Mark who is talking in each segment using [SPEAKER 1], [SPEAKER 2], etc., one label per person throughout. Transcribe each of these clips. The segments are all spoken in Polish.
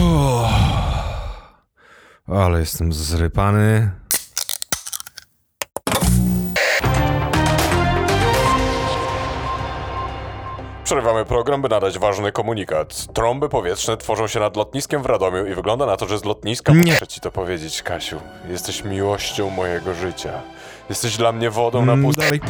[SPEAKER 1] Uff. Ale jestem zrypany.
[SPEAKER 2] Przerywamy program, by nadać ważny komunikat. Trąby powietrzne tworzą się nad lotniskiem w Radomiu i wygląda na to, że z lotniska...
[SPEAKER 1] Nie.
[SPEAKER 2] Muszę ci to powiedzieć, Kasiu. Jesteś miłością mojego życia. Jesteś dla mnie wodą na
[SPEAKER 1] Mm, dalej.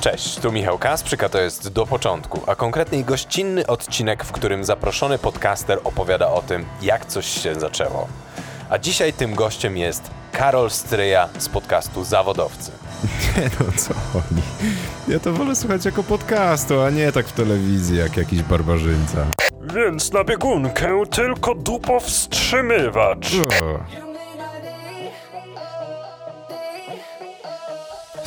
[SPEAKER 2] Cześć, tu Michał Kasprzyk, a to jest Do Początku, a konkretniej gościnny odcinek, w którym zaproszony podcaster opowiada o tym, jak coś się zaczęło. A dzisiaj tym gościem jest Karol Stryja z podcastu Zawodowcy.
[SPEAKER 1] Nie no, co oni. Ja to wolę słuchać jako podcastu, a nie tak w telewizji, jak jakiś barbarzyńca.
[SPEAKER 2] Więc na biegunkę tylko dupowstrzymywacz.
[SPEAKER 1] O.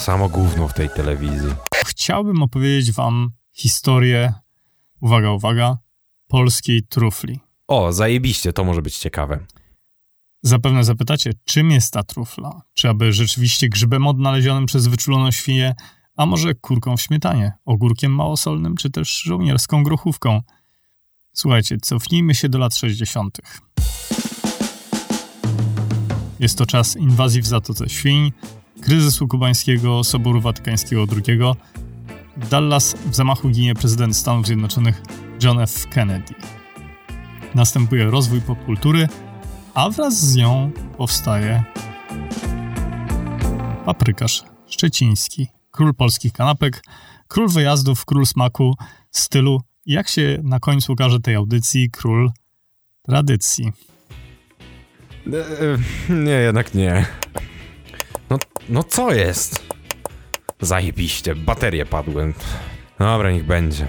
[SPEAKER 1] Samo gówno w tej telewizji.
[SPEAKER 3] Chciałbym opowiedzieć wam historię, uwaga, uwaga, polskiej trufli.
[SPEAKER 1] O, zajebiście, to może być ciekawe.
[SPEAKER 3] Zapewne zapytacie, czym jest ta trufla? Czy aby rzeczywiście grzybem odnalezionym przez wyczuloną świnię, a może kurką w śmietanie, ogórkiem małosolnym, czy też żołnierską grochówką? Słuchajcie, cofnijmy się do lat 60. Jest to czas inwazji w Zatoce Świń, kryzysu kubańskiego, Soboru Watykańskiego II. W Dallas w zamachu ginie prezydent Stanów Zjednoczonych John F. Kennedy. Następuje rozwój popkultury, a wraz z nią powstaje paprykarz szczeciński, król polskich kanapek, król wyjazdów, król smaku, stylu, jak się na końcu ukaże tej audycji, król tradycji.
[SPEAKER 1] E, e, nie, jednak nie. No, no co jest? Zajebiście, baterie padły. Dobra, niech będzie.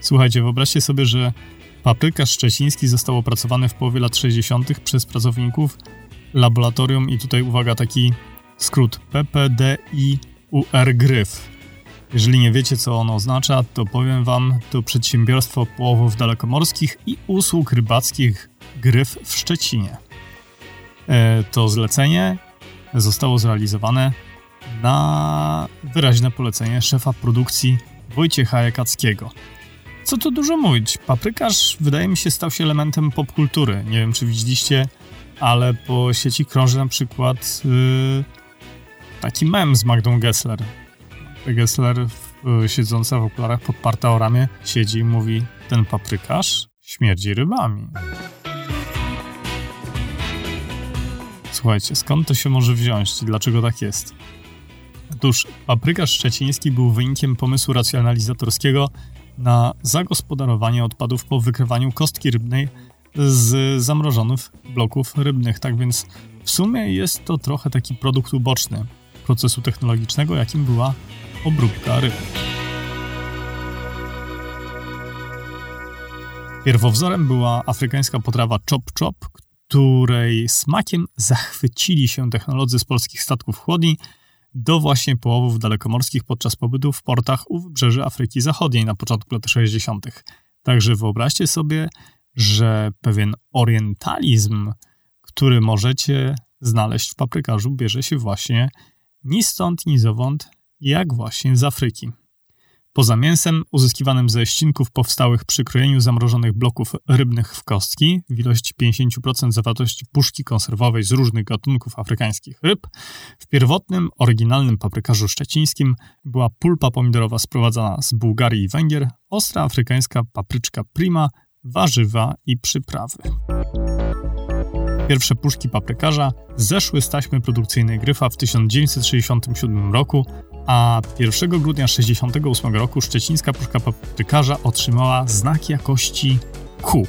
[SPEAKER 3] Słuchajcie, wyobraźcie sobie, że paprykarz szczeciński został opracowany w połowie lat 60. przez pracowników laboratorium i tutaj uwaga, taki skrót PPDIUR Gryf. Jeżeli nie wiecie, co ono oznacza, to powiem wam, to przedsiębiorstwo połowów dalekomorskich i usług rybackich Gryf w Szczecinie. E, to zlecenie zostało zrealizowane na wyraźne polecenie szefa produkcji Wojciecha Jakackiego. Co tu dużo mówić, paprykarz wydaje mi się stał się elementem popkultury. Nie wiem, czy widzieliście, ale po sieci krąży na przykład yy, taki mem z Magdą Gessler. Gessler yy, siedząca w okularach podparta o ramię siedzi i mówi ten paprykarz śmierdzi rybami. Słuchajcie, skąd to się może wziąć dlaczego tak jest? Otóż paprykarz szczeciński był wynikiem pomysłu racjonalizatorskiego na zagospodarowanie odpadów po wykrywaniu kostki rybnej z zamrożonych bloków rybnych. Tak więc w sumie jest to trochę taki produkt uboczny procesu technologicznego, jakim była obróbka ryb. Pierwowzorem była afrykańska potrawa chop chop, której smakiem zachwycili się technolodzy z polskich statków chłodni do właśnie połowów dalekomorskich podczas pobytu w portach u wybrzeży Afryki Zachodniej na początku lat 60. Także wyobraźcie sobie, że pewien orientalizm, który możecie znaleźć w paprykarzu, bierze się właśnie ni stąd, ni zowąd, jak właśnie z Afryki. Poza mięsem uzyskiwanym ze ścinków powstałych przy krojeniu zamrożonych bloków rybnych w kostki w ilości 50% zawartości puszki konserwowej z różnych gatunków afrykańskich ryb, w pierwotnym, oryginalnym paprykarzu szczecińskim była pulpa pomidorowa sprowadzana z Bułgarii i Węgier, ostra afrykańska papryczka prima, warzywa i przyprawy. Pierwsze puszki paprykarza zeszły z taśmy produkcyjnej Gryfa w 1967 roku, a 1 grudnia 1968 roku szczecińska puszka paprykarza otrzymała znak jakości Q.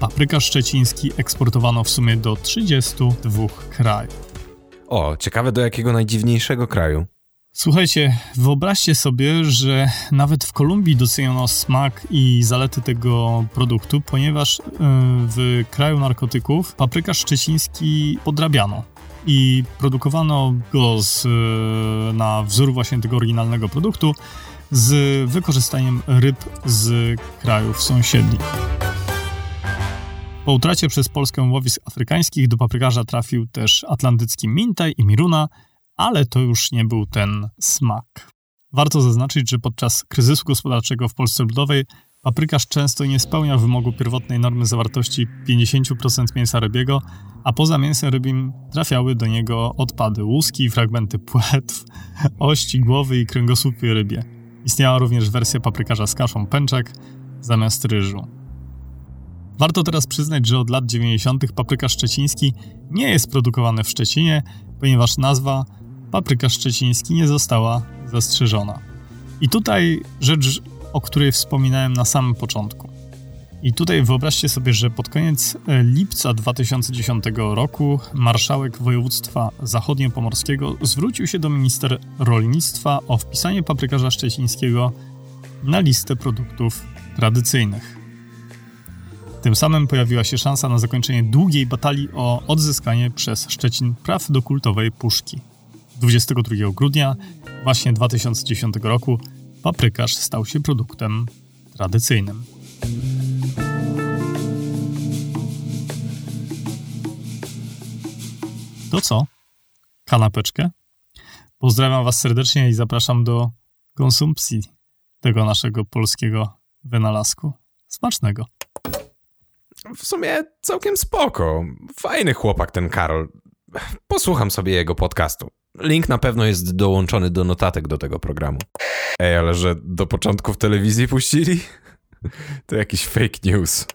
[SPEAKER 3] Paprykarz szczeciński eksportowano w sumie do 32 krajów.
[SPEAKER 1] O, ciekawe do jakiego najdziwniejszego kraju.
[SPEAKER 3] Słuchajcie, wyobraźcie sobie, że nawet w Kolumbii doceniono smak i zalety tego produktu, ponieważ y, w kraju narkotyków paprykarz szczeciński podrabiano i produkowano go z, y, na wzór właśnie tego oryginalnego produktu z wykorzystaniem ryb z krajów sąsiednich. Po utracie przez Polskę łowisk afrykańskich do paprykarza trafił też atlantycki mintaj i miruna, ale to już nie był ten smak. Warto zaznaczyć, że podczas kryzysu gospodarczego w Polsce Ludowej paprykarz często nie spełnia wymogu pierwotnej normy zawartości 50% mięsa rybiego, a poza mięsem rybim trafiały do niego odpady łuski, fragmenty płetw, ości, głowy i kręgosłupy rybie. Istniała również wersja paprykarza z kaszą pęczek zamiast ryżu. Warto teraz przyznać, że od lat 90. paprykarz szczeciński nie jest produkowany w Szczecinie, ponieważ nazwa paprykarz szczeciński nie została zastrzeżona. I tutaj rzecz, o której wspominałem na samym początku. I tutaj wyobraźcie sobie, że pod koniec e, lipca 2010 roku marszałek województwa zachodniopomorskiego zwrócił się do minister rolnictwa o wpisanie paprykarza szczecińskiego na listę produktów tradycyjnych. Tym samym pojawiła się szansa na zakończenie długiej batalii o odzyskanie przez Szczecin praw do kultowej puszki. 22 grudnia właśnie 2010 roku paprykarz stał się produktem tradycyjnym. To co? Kanapeczkę? Pozdrawiam Was serdecznie i zapraszam do konsumpcji tego naszego polskiego wynalazku. Smacznego.
[SPEAKER 1] W sumie całkiem spoko. Fajny chłopak ten Karol. Posłucham sobie jego podcastu. Link na pewno jest dołączony do notatek do tego programu. Ej, ale że do początku w telewizji puścili? To jakiś fake news.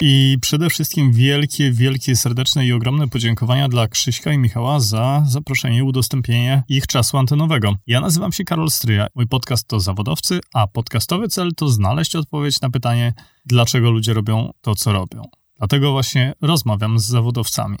[SPEAKER 3] I przede wszystkim wielkie, wielkie, serdeczne i ogromne podziękowania dla Krzyśka i Michała za zaproszenie i udostępnienie ich czasu antenowego. Ja nazywam się Karol Stryja. Mój podcast to Zawodowcy, a podcastowy cel to znaleźć odpowiedź na pytanie, dlaczego ludzie robią to, co robią. Dlatego właśnie rozmawiam z zawodowcami.